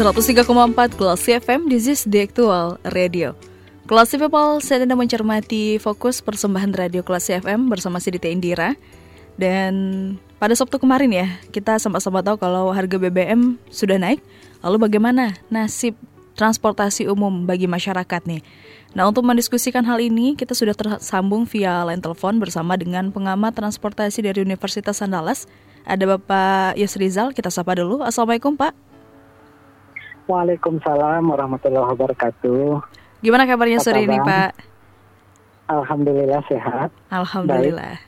Empat Kelas FM, this is the actual radio. Kelas People, saya sedang mencermati fokus persembahan radio Kelas FM bersama Sidita Indira. Dan pada Sabtu kemarin ya, kita sama-sama tahu kalau harga BBM sudah naik. Lalu bagaimana nasib transportasi umum bagi masyarakat nih? Nah untuk mendiskusikan hal ini, kita sudah tersambung via line telepon bersama dengan pengamat transportasi dari Universitas Andalas. Ada Bapak Yusrizal, kita sapa dulu. Assalamualaikum Pak. Waalaikumsalam warahmatullahi wabarakatuh. Gimana kabarnya sore ini Pak? Alhamdulillah sehat. Alhamdulillah.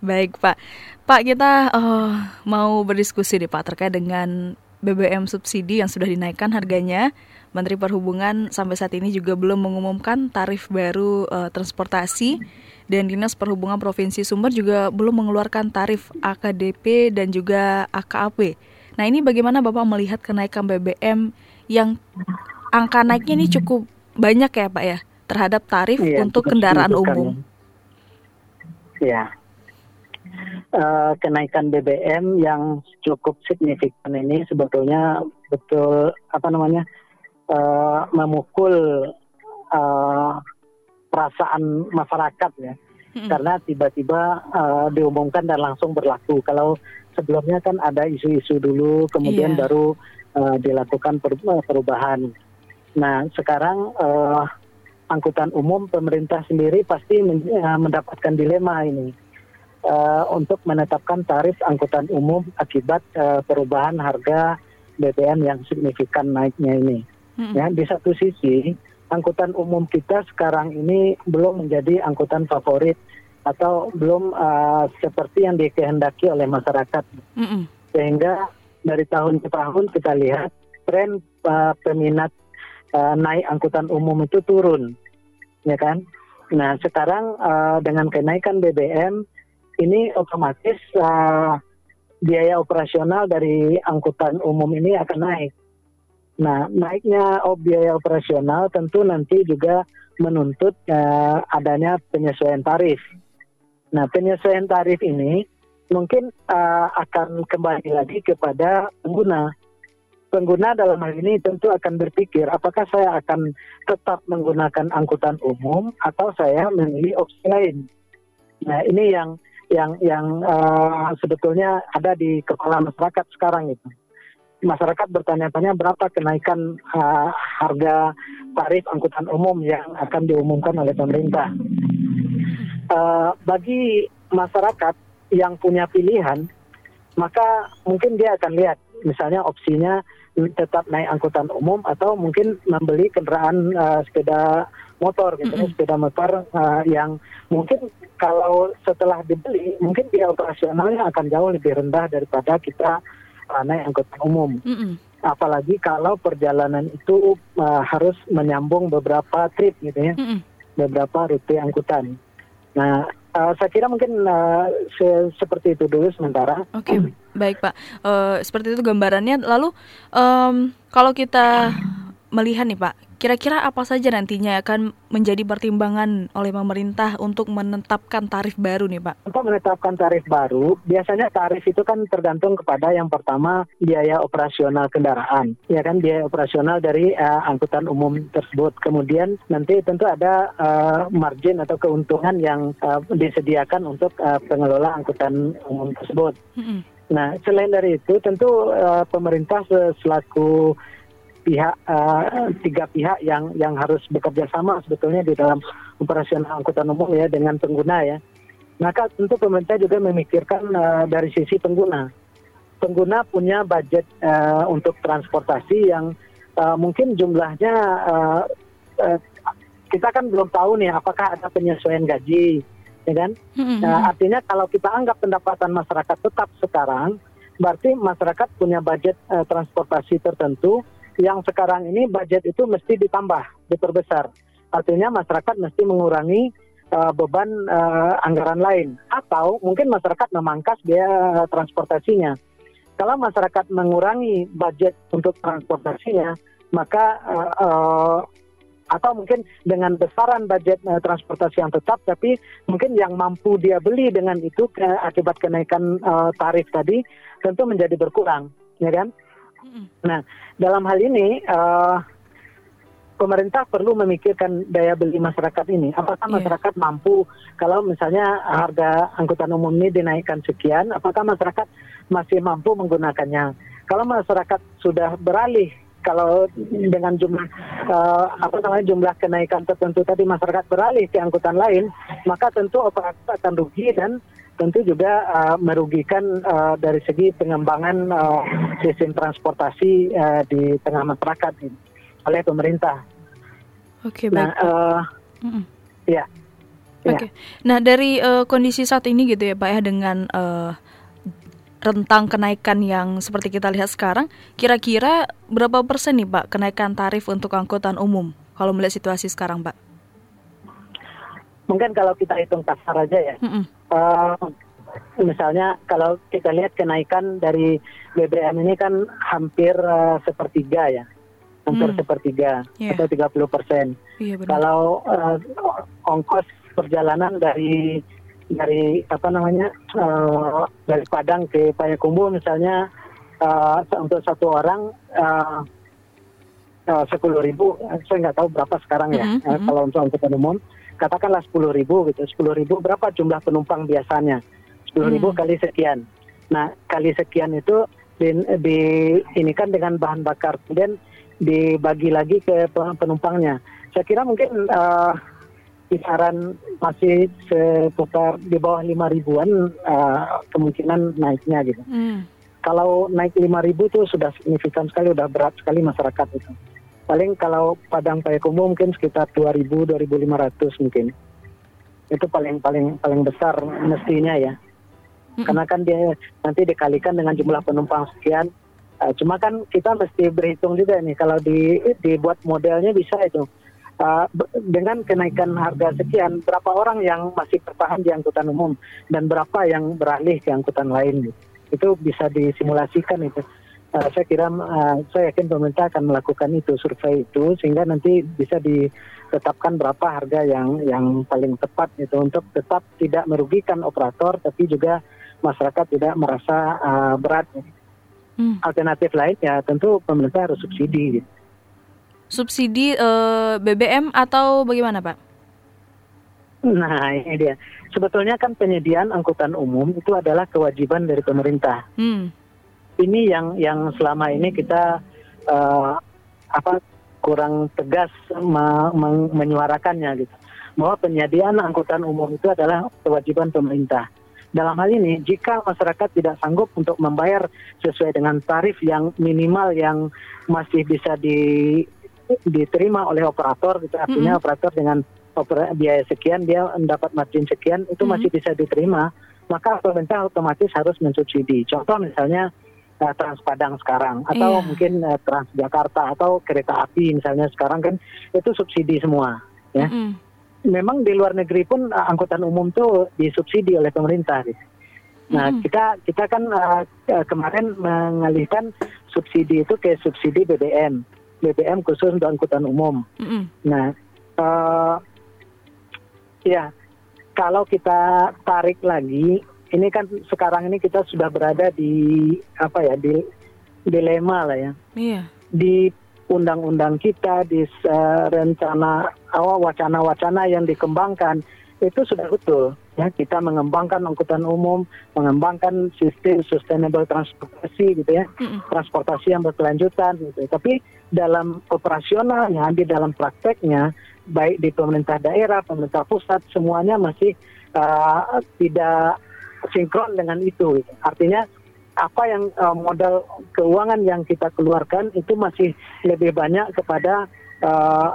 Baik, Baik Pak. Pak kita oh, mau berdiskusi nih Pak terkait dengan BBM subsidi yang sudah dinaikkan harganya. Menteri Perhubungan sampai saat ini juga belum mengumumkan tarif baru uh, transportasi dan Dinas Perhubungan Provinsi Sumber juga belum mengeluarkan tarif AKDP dan juga AKAP. Nah ini bagaimana Bapak melihat kenaikan BBM yang angka naiknya ini cukup banyak ya Pak ya terhadap tarif iya, untuk kendaraan umum. Ya, uh, kenaikan BBM yang cukup signifikan ini sebetulnya betul apa namanya uh, memukul uh, perasaan masyarakat ya, hmm. karena tiba-tiba uh, diumumkan dan langsung berlaku. Kalau sebelumnya kan ada isu-isu dulu, kemudian yeah. baru uh, dilakukan eh, perubahan. Nah, sekarang uh, angkutan umum pemerintah sendiri pasti men uh, mendapatkan dilema ini uh, untuk menetapkan tarif angkutan umum akibat uh, perubahan harga BBM yang signifikan naiknya ini. Hmm. Ya, di satu sisi angkutan umum kita sekarang ini belum menjadi angkutan favorit atau belum uh, seperti yang dikehendaki oleh masyarakat, mm -mm. sehingga dari tahun ke tahun kita lihat tren uh, peminat uh, naik angkutan umum itu turun, ya kan? Nah sekarang uh, dengan kenaikan BBM ini otomatis uh, biaya operasional dari angkutan umum ini akan naik. Nah naiknya oh, biaya operasional tentu nanti juga menuntut uh, adanya penyesuaian tarif. Nah penyesuaian tarif ini mungkin uh, akan kembali lagi kepada pengguna. Pengguna dalam hal ini tentu akan berpikir apakah saya akan tetap menggunakan angkutan umum atau saya memilih opsi lain. Nah ini yang yang yang uh, sebetulnya ada di kepala masyarakat sekarang itu. Masyarakat bertanya-tanya berapa kenaikan uh, harga tarif angkutan umum yang akan diumumkan oleh pemerintah. Uh, bagi masyarakat yang punya pilihan, maka mungkin dia akan lihat misalnya opsinya tetap naik angkutan umum atau mungkin membeli kendaraan uh, sepeda motor gitu mm -hmm. sepeda motor uh, yang mungkin kalau setelah dibeli mungkin biaya operasionalnya akan jauh lebih rendah daripada kita uh, naik angkutan umum. Mm -hmm. Apalagi kalau perjalanan itu uh, harus menyambung beberapa trip gitu ya, mm -hmm. beberapa rute angkutan. Nah, Uh, saya kira mungkin uh, se seperti itu dulu sementara. Oke, okay, baik Pak. Uh, seperti itu gambarannya. Lalu um, kalau kita melihat nih Pak, Kira-kira apa saja nantinya akan menjadi pertimbangan oleh pemerintah untuk menetapkan tarif baru nih Pak? Untuk menetapkan tarif baru, biasanya tarif itu kan tergantung kepada yang pertama biaya operasional kendaraan, ya kan biaya operasional dari uh, angkutan umum tersebut. Kemudian nanti tentu ada uh, margin atau keuntungan yang uh, disediakan untuk uh, pengelola angkutan umum tersebut. Mm -hmm. Nah, selain dari itu, tentu uh, pemerintah selaku pihak uh, tiga pihak yang yang harus bekerja sama sebetulnya di dalam operasional angkutan umum ya dengan pengguna ya. Maka tentu pemerintah juga memikirkan uh, dari sisi pengguna. Pengguna punya budget uh, untuk transportasi yang uh, mungkin jumlahnya uh, uh, kita kan belum tahu nih apakah ada penyesuaian gaji, ya kan? Mm-hmm. Uh, artinya kalau kita anggap pendapatan masyarakat tetap sekarang, berarti masyarakat punya budget uh, transportasi tertentu yang sekarang ini budget itu mesti ditambah, diperbesar. Artinya masyarakat mesti mengurangi uh, beban uh, anggaran lain atau mungkin masyarakat memangkas biaya uh, transportasinya. Kalau masyarakat mengurangi budget untuk transportasinya, maka uh, uh, atau mungkin dengan besaran budget uh, transportasi yang tetap, tapi mungkin yang mampu dia beli dengan itu ke, akibat kenaikan uh, tarif tadi tentu menjadi berkurang, ya kan? Nah, dalam hal ini uh, pemerintah perlu memikirkan daya beli masyarakat ini. Apakah yeah. masyarakat mampu kalau misalnya harga angkutan umum ini dinaikkan sekian, apakah masyarakat masih mampu menggunakannya? Kalau masyarakat sudah beralih kalau dengan jumlah uh, apa namanya jumlah kenaikan tertentu tadi masyarakat beralih ke angkutan lain, maka tentu operator akan rugi dan tentu juga uh, merugikan uh, dari segi pengembangan uh, sistem transportasi uh, di tengah masyarakat ini oleh pemerintah. Oke, okay, baik. Nah, uh, mm -mm. ya. Oke. Okay. Ya. Nah, dari uh, kondisi saat ini gitu ya, Pak ya dengan uh, rentang kenaikan yang seperti kita lihat sekarang, kira-kira berapa persen nih, Pak, kenaikan tarif untuk angkutan umum kalau melihat situasi sekarang, Pak? Mungkin kalau kita hitung kasar aja ya. Mm -mm. Uh, misalnya kalau kita lihat kenaikan dari BBM ini kan hampir uh, sepertiga ya hampir hmm. sepertiga yeah. atau 30 persen. Yeah, Kalau uh, ongkos perjalanan dari dari apa namanya uh, dari Padang ke Payakumbuh misalnya uh, untuk satu orang sepuluh uh, ribu, saya nggak tahu berapa sekarang ya mm -hmm. uh, kalau untuk angkutan umum katakanlah sepuluh ribu gitu, sepuluh ribu berapa jumlah penumpang biasanya sepuluh ribu mm. kali sekian. Nah kali sekian itu di, di ini kan dengan bahan bakar kemudian dibagi lagi ke penumpangnya. Saya kira mungkin uh, kisaran masih seputar di bawah lima ribuan uh, kemungkinan naiknya gitu. Hmm. Kalau naik lima ribu itu sudah signifikan sekali, sudah berat sekali masyarakat itu. Paling kalau Padang Payakumbuh mungkin sekitar dua ribu, dua ribu lima ratus mungkin. Itu paling paling paling besar mestinya ya. Hmm. Karena kan dia nanti dikalikan dengan jumlah penumpang sekian, Uh, cuma kan kita mesti berhitung juga nih kalau di dibuat modelnya bisa itu uh, dengan kenaikan harga sekian berapa orang yang masih bertahan di angkutan umum dan berapa yang beralih ke angkutan lain gitu. itu bisa disimulasikan itu. Uh, saya kira uh, saya yakin pemerintah akan melakukan itu survei itu sehingga nanti bisa ditetapkan berapa harga yang yang paling tepat itu untuk tetap tidak merugikan operator tapi juga masyarakat tidak merasa uh, berat. Hmm. Alternatif lain ya tentu pemerintah harus subsidi. Gitu. Subsidi uh, BBM atau bagaimana Pak? Nah ini dia. Sebetulnya kan penyediaan angkutan umum itu adalah kewajiban dari pemerintah. Hmm. Ini yang yang selama ini kita uh, apa kurang tegas me, me, menyuarakannya gitu. Bahwa penyediaan angkutan umum itu adalah kewajiban pemerintah. Dalam hal ini, jika masyarakat tidak sanggup untuk membayar sesuai dengan tarif yang minimal yang masih bisa di, diterima oleh operator, gitu, artinya mm -hmm. operator dengan opera, biaya sekian dia mendapat margin sekian itu mm -hmm. masih bisa diterima, maka pemerintah otomatis harus mensubsidi. Contoh misalnya uh, Trans Padang sekarang atau yeah. mungkin uh, Trans Jakarta atau kereta api misalnya sekarang kan itu subsidi semua ya. Mm -hmm memang di luar negeri pun uh, angkutan umum tuh disubsidi oleh pemerintah. Gitu. Nah hmm. kita kita kan uh, kemarin mengalihkan subsidi itu ke subsidi BBM, BBM khusus untuk angkutan umum. Hmm. Nah uh, ya kalau kita tarik lagi, ini kan sekarang ini kita sudah berada di apa ya di dilema lah ya. Iya. Di undang-undang kita di uh, rencana awal wacana-wacana yang dikembangkan itu sudah betul ya kita mengembangkan angkutan umum, mengembangkan sistem sustainable transportasi gitu ya, mm-hmm. transportasi yang berkelanjutan gitu. Tapi dalam operasionalnya, di dalam prakteknya, baik di pemerintah daerah, pemerintah pusat, semuanya masih uh, tidak sinkron dengan itu. Artinya apa yang uh, modal keuangan yang kita keluarkan itu masih lebih banyak kepada uh,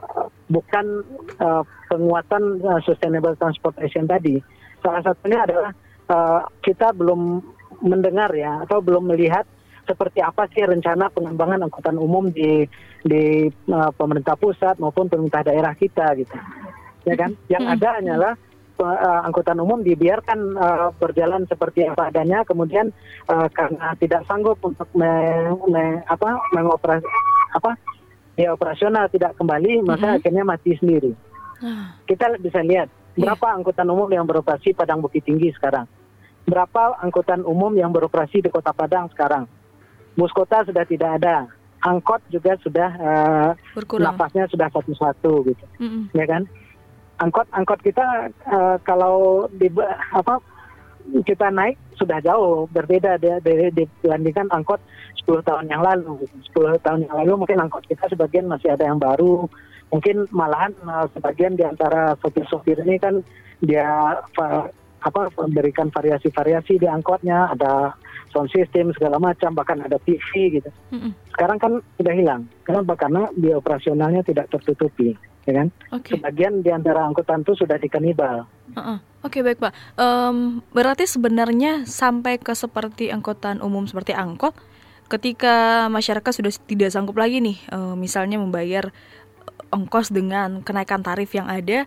bukan uh, penguatan uh, sustainable transportation tadi. Salah satunya adalah uh, kita belum mendengar ya atau belum melihat seperti apa sih rencana pengembangan angkutan umum di di uh, pemerintah pusat maupun pemerintah daerah kita gitu ya kan yang Hmm. ada hanyalah uh, angkutan umum dibiarkan uh, berjalan seperti apa adanya kemudian uh, karena tidak sanggup untuk me, me- apa mengoperasi apa ya operasional tidak kembali maka Mhm. akhirnya mati sendiri Ah, kita bisa lihat berapa angkutan umum yang beroperasi Padang Bukit Tinggi sekarang. Berapa angkutan umum yang beroperasi di Kota Padang sekarang. Bus kota sudah tidak ada. Angkot juga sudah berkurang. napasnya sudah satu-satu gitu, Mm-mm. ya kan? Angkot angkot kita eh, kalau di apa kita naik sudah jauh berbeda dari, dibandingkan angkot 10 tahun yang lalu. 10 tahun yang lalu mungkin angkot kita sebagian masih ada yang baru, mungkin malahan uh, sebagian di antara sopir-sopir ini kan dia va- apa memberikan variasi-variasi di angkotnya, ada sound system segala macam, bahkan ada TV gitu. Sekarang kan sudah hilang. Kenapa? Karena operasionalnya tidak tertutupi, ya kan? Oke. Sebagian di antara angkutan itu sudah dikanibal. Heeh. Oke baik pak. Em, berarti sebenarnya sampai ke seperti angkutan umum seperti angkot, ketika masyarakat sudah tidak sanggup lagi nih, eh, misalnya membayar eh, ongkos dengan kenaikan tarif yang ada,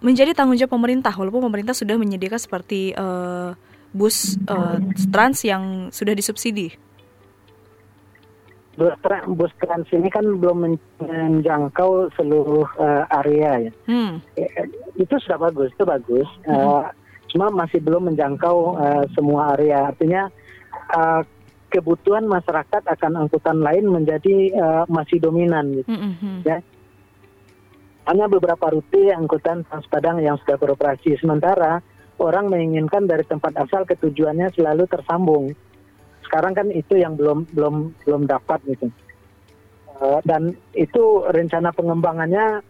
menjadi tanggung jawab pemerintah. Walaupun pemerintah sudah menyediakan seperti eh, bus eh, trans yang sudah disubsidi. Bus, tra- bus trans ini kan belum men- menjangkau seluruh uh, area ya. Hmm. Eh, Itu sudah bagus, itu bagus. Uh, cuma masih belum menjangkau uh, semua area. Artinya uh, kebutuhan masyarakat akan angkutan lain menjadi uh, masih dominan gitu. Mm, mm, mm. Ya. Hanya beberapa rute angkutan Trans Padang yang sudah beroperasi. Sementara orang menginginkan dari tempat asal ke tujuannya selalu tersambung. Sekarang kan itu yang belum belum belum dapat gitu. Eh, dan itu rencana pengembangannya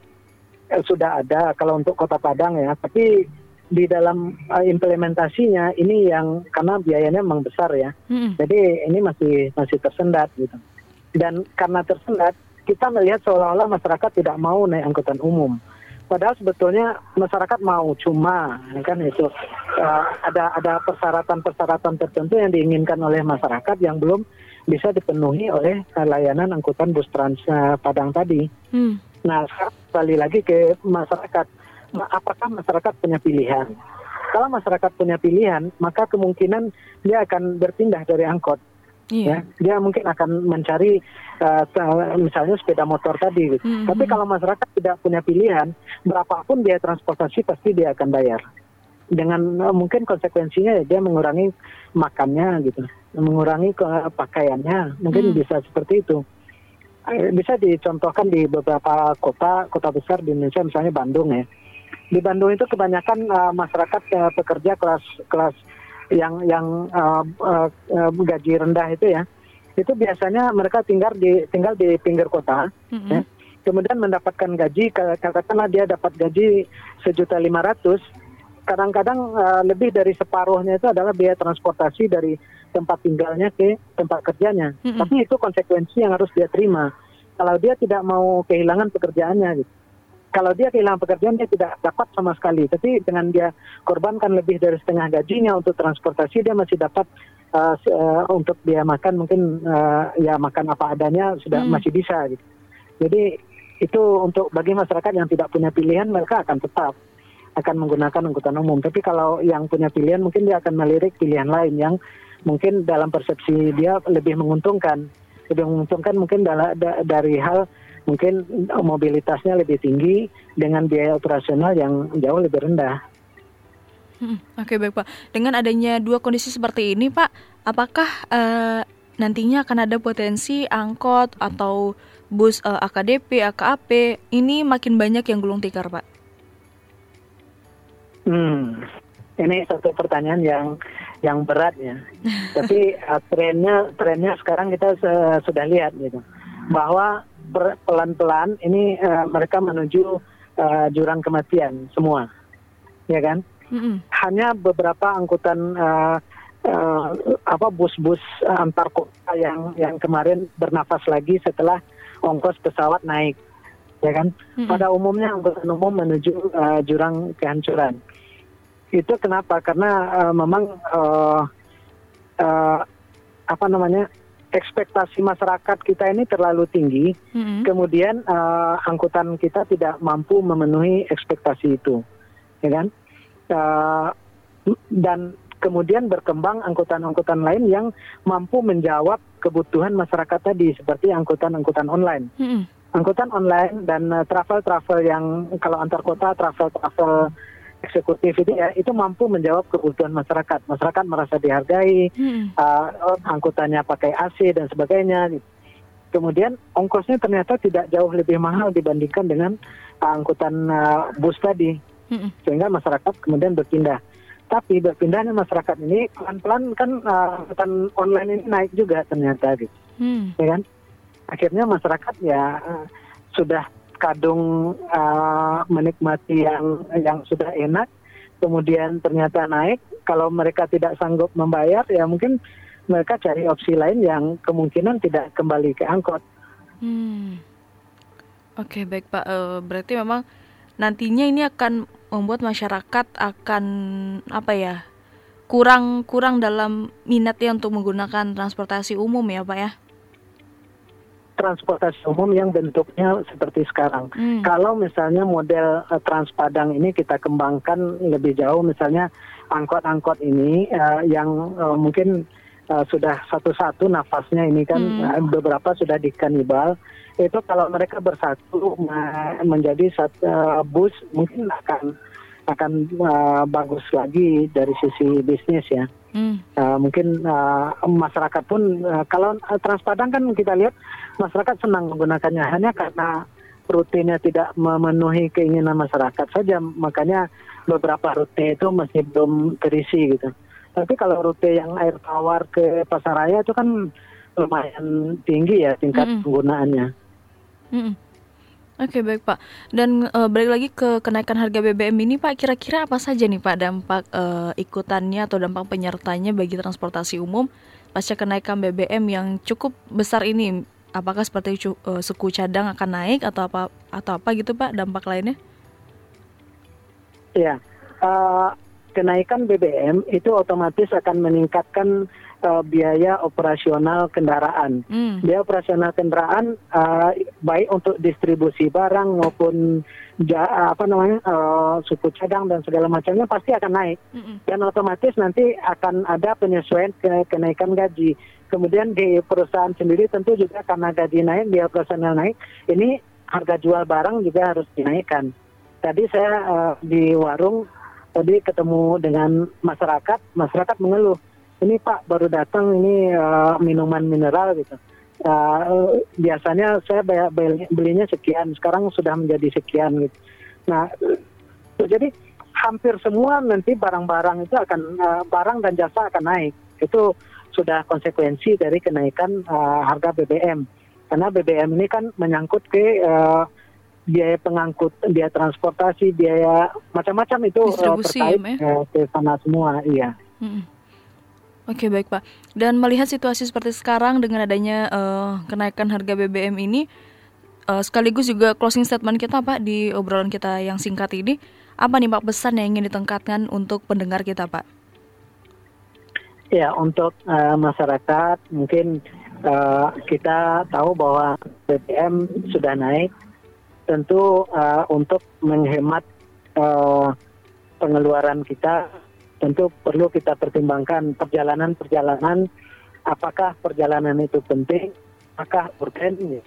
eh, sudah ada kalau untuk Kota Padang ya, tapi di dalam eh, implementasinya ini yang karena biayanya memang besar ya. Mm, mm. Jadi ini masih masih tersendat gitu. Dan karena tersendat, kita melihat seolah-olah masyarakat tidak mau naik angkutan umum. Padahal sebetulnya masyarakat mau, cuma kan itu uh, ada ada persyaratan-persyaratan tertentu yang diinginkan oleh masyarakat yang belum bisa dipenuhi oleh uh, layanan angkutan bus trans uh, Padang tadi. Hmm. Nah, sekarang kembali lagi ke masyarakat. Ma- Apakah masyarakat punya pilihan? Kalau masyarakat punya pilihan, maka kemungkinan dia akan berpindah dari angkot. Iya. Ya, dia mungkin akan mencari uh, misalnya sepeda motor tadi. Gitu. Hmm, Tapi kalau masyarakat tidak punya pilihan, berapapun biaya transportasi pasti dia akan bayar. Dengan uh, mungkin konsekuensinya ya dia mengurangi makannya gitu, mengurangi ke- pakaiannya, mungkin Hmm. bisa seperti itu. Eh, Bisa dicontohkan di beberapa kota kota besar di Indonesia, misalnya Bandung ya. Di Bandung itu kebanyakan uh, masyarakat uh, pekerja kelas kelas yang yang uh, uh, uh, gaji rendah itu ya itu biasanya mereka tinggal di tinggal di pinggir kota Mm, mm. ya. kemudian mendapatkan gaji katakanlah dia dapat gaji sejuta lima ratus kadang-kadang uh, lebih dari separuhnya itu adalah biaya transportasi dari tempat tinggalnya ke tempat kerjanya Mm-mm. tapi itu konsekuensi yang harus dia terima kalau dia tidak mau kehilangan pekerjaannya gitu kalau dia kehilangan pekerjaan dia tidak dapat sama sekali. Tapi dengan dia korbankan lebih dari setengah gajinya untuk transportasi dia masih dapat uh, uh, untuk dia makan mungkin uh, ya makan apa adanya sudah Hmm. masih bisa gitu. Jadi itu untuk bagi masyarakat yang tidak punya pilihan mereka akan tetap akan menggunakan angkutan umum. Tapi kalau yang punya pilihan mungkin dia akan melirik pilihan lain yang mungkin dalam persepsi dia lebih menguntungkan. Lebih menguntungkan mungkin dari hal mungkin mobilitasnya lebih tinggi dengan biaya operasional yang jauh lebih rendah. Hmm, Oke baik Pak. Dengan adanya dua kondisi seperti ini Pak, apakah eh, nantinya akan ada potensi angkot atau bus eh, AKDP, AKAP ini makin banyak yang gulung tikar Pak? Hmm, ini satu pertanyaan yang yang berat ya. Tapi uh, trennya trennya sekarang kita se- sudah lihat gitu bahwa pelan-pelan ini uh, mereka menuju uh, jurang kematian semua, ya kan? Mm-mm. hanya beberapa angkutan uh, uh, apa bus-bus antar kota yang yang kemarin bernafas lagi setelah ongkos pesawat naik ya kan Mm-mm. pada umumnya angkutan umum menuju uh, jurang kehancuran itu kenapa karena uh, memang uh, uh, apa namanya ekspektasi masyarakat kita ini terlalu tinggi, Mm-mm. kemudian uh, angkutan kita tidak mampu memenuhi ekspektasi itu, ya kan? Uh, dan kemudian berkembang angkutan-angkutan lain yang mampu menjawab kebutuhan masyarakat tadi, seperti angkutan-angkutan online. Mm-mm. Angkutan online dan uh, travel-travel yang kalau antar kota travel-travel eksekutif itu ya itu mampu menjawab kebutuhan masyarakat. Masyarakat merasa dihargai, Mm-mm. uh, angkutannya pakai AC dan sebagainya. Kemudian ongkosnya ternyata tidak jauh lebih mahal dibandingkan dengan uh, angkutan uh, bus tadi, Mm-mm. sehingga masyarakat kemudian berpindah. Tapi berpindahnya masyarakat ini pelan-pelan kan uh, angkutan online ini naik juga ternyata, gitu, Mm. ya kan? Akhirnya masyarakat ya uh, sudah kadung uh, menikmati yang yang sudah enak, kemudian ternyata naik. Kalau mereka tidak sanggup membayar, ya mungkin mereka cari opsi lain yang kemungkinan tidak kembali ke angkot. Hmm. Oke, baik Pak. Eh, berarti memang nantinya ini akan membuat masyarakat akan apa ya? kurang kurang dalam minatnya untuk menggunakan transportasi umum ya, Pak ya. Transportasi umum yang bentuknya seperti sekarang. Hmm. Kalau misalnya model uh, Transpadang ini kita kembangkan lebih jauh, misalnya angkot-angkot ini uh, yang uh, mungkin uh, sudah satu-satu nafasnya ini kan Hmm. beberapa sudah di kanibal, itu kalau mereka bersatu menjadi satu uh, bus mungkin akan akan uh, bagus lagi dari sisi bisnis ya. Hmm. Uh, mungkin uh, masyarakat pun uh, kalau uh, Transpadang kan kita lihat masyarakat senang menggunakannya hanya karena rutenya tidak memenuhi keinginan masyarakat saja makanya beberapa rute itu masih belum terisi gitu. Tapi kalau rute yang air tawar ke Pasaraya itu kan lumayan tinggi ya tingkat Mm-mm. penggunaannya. Mm-mm. Oke baik Pak. Dan eh, balik lagi ke kenaikan harga BBM ini Pak, kira-kira apa saja nih Pak dampak eh, ikutannya atau dampak penyertanya bagi transportasi umum pasca kenaikan BBM yang cukup besar ini? Apakah seperti eh, suku cadang akan naik atau apa atau apa gitu Pak dampak lainnya? Ya, eh, kenaikan BBM itu otomatis akan meningkatkan eh, biaya operasional kendaraan. Hmm. Biaya operasional kendaraan eh, baik untuk distribusi barang maupun ja- apa namanya eh, suku cadang dan segala macamnya pasti akan naik Mm-mm. dan otomatis nanti akan ada penyesuaian ke kenaikan gaji. Kemudian di perusahaan sendiri tentu juga karena gaji naik, biaya operasional naik, ini harga jual barang juga harus dinaikkan. Tadi saya eh, di warung tadi ketemu dengan masyarakat, masyarakat mengeluh, ini Pak baru datang ini eh, minuman mineral gitu. Eh, biasanya saya belinya sekian, sekarang sudah menjadi sekian gitu. Nah, jadi hampir semua nanti barang-barang itu akan eh, barang dan jasa akan naik. Itu sudah konsekuensi dari kenaikan eh, harga BBM. Karena BBM ini kan menyangkut ke eh, biaya pengangkut, biaya transportasi, biaya macam-macam itu terkait ya, ke sana semua, iya. Mm-mm. Oke baik Pak. Dan melihat situasi seperti sekarang dengan adanya eh, kenaikan harga BBM ini, eh, sekaligus juga closing statement kita Pak di obrolan kita yang singkat ini, apa nih Pak pesan yang ingin ditengkatkan untuk pendengar kita Pak? Ya, untuk eh, masyarakat mungkin eh, kita tahu bahwa BBM sudah naik. Tentu eh, untuk menghemat eh, pengeluaran kita, tentu perlu kita pertimbangkan perjalanan-perjalanan. Apakah perjalanan itu penting? Apakah urgen?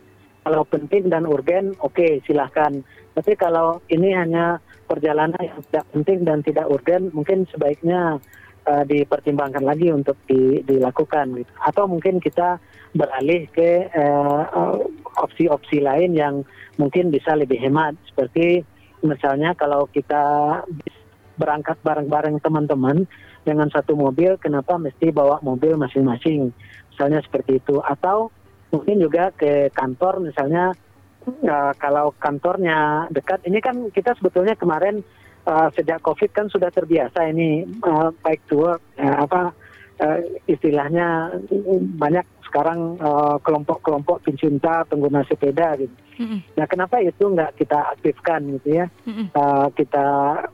Kalau penting dan urgen, oke silahkan. Tapi kalau ini hanya perjalanan yang tidak penting dan tidak urgen, mungkin sebaiknya eh, dipertimbangkan lagi untuk di- dilakukan gitu. atau mungkin kita beralih ke eh, eh, opsi-opsi lain yang mungkin bisa lebih hemat seperti misalnya kalau kita berangkat bareng-bareng teman-teman dengan satu mobil kenapa mesti bawa mobil masing-masing? Misalnya seperti itu. Atau mungkin juga ke kantor misalnya eh, kalau kantornya dekat ini kan kita sebetulnya kemarin uh, sejak COVID kan sudah terbiasa ini uh, baik to uh, apa uh, istilahnya uh, banyak sekarang uh, kelompok-kelompok pencinta pengguna sepeda gitu. Mm-mm. Nah, kenapa itu nggak kita aktifkan gitu ya? Mm-mm. Uh, kita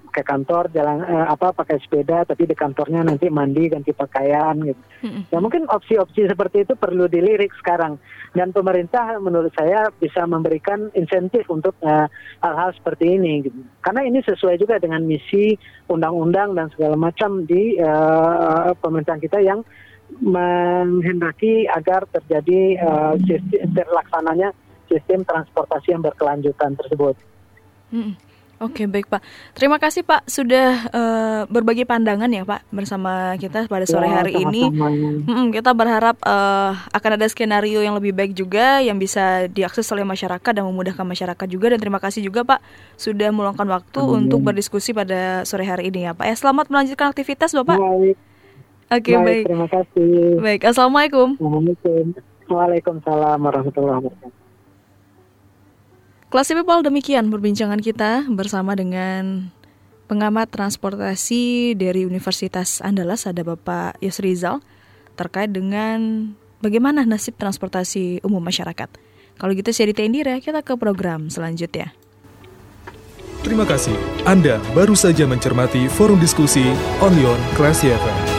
ke kantor jalan uh, apa pakai sepeda, tapi di kantornya nanti mandi ganti pakaian gitu. Mm-mm. Ya mungkin opsi-opsi seperti itu perlu dilirik sekarang dan pemerintah menurut saya bisa memberikan insentif untuk uh, hal-hal seperti ini gitu. Karena ini sesuai juga dengan misi undang-undang dan segala macam di uh, pemerintahan kita yang menghendaki agar terjadi uh, sistem, terlaksananya sistem transportasi yang berkelanjutan tersebut. Mm-mm. Oke baik Pak. Terima kasih Pak sudah eh, berbagi pandangan ya Pak bersama kita pada sore Ya, hari ini. Mm-mm, kita berharap eh, akan ada skenario yang lebih baik juga yang bisa diakses oleh masyarakat dan memudahkan masyarakat juga dan terima kasih juga Pak sudah meluangkan waktu Amin. untuk berdiskusi pada sore hari ini ya Pak. Ya selamat melanjutkan aktivitas Bapak. Baik, Oke baik, baik. terima kasih. Baik, Assalamualaikum. Assalamualaikum. Waalaikumsalam warahmatullahi wabarakatuh. Kelas People demikian perbincangan kita bersama dengan pengamat transportasi dari Universitas Andalas ada Bapak Yusrizal terkait dengan bagaimana nasib transportasi umum masyarakat. Kalau gitu saya Dita Indira, kita ke program selanjutnya. Terima kasih. Anda baru saja mencermati forum diskusi Onion Classy FM.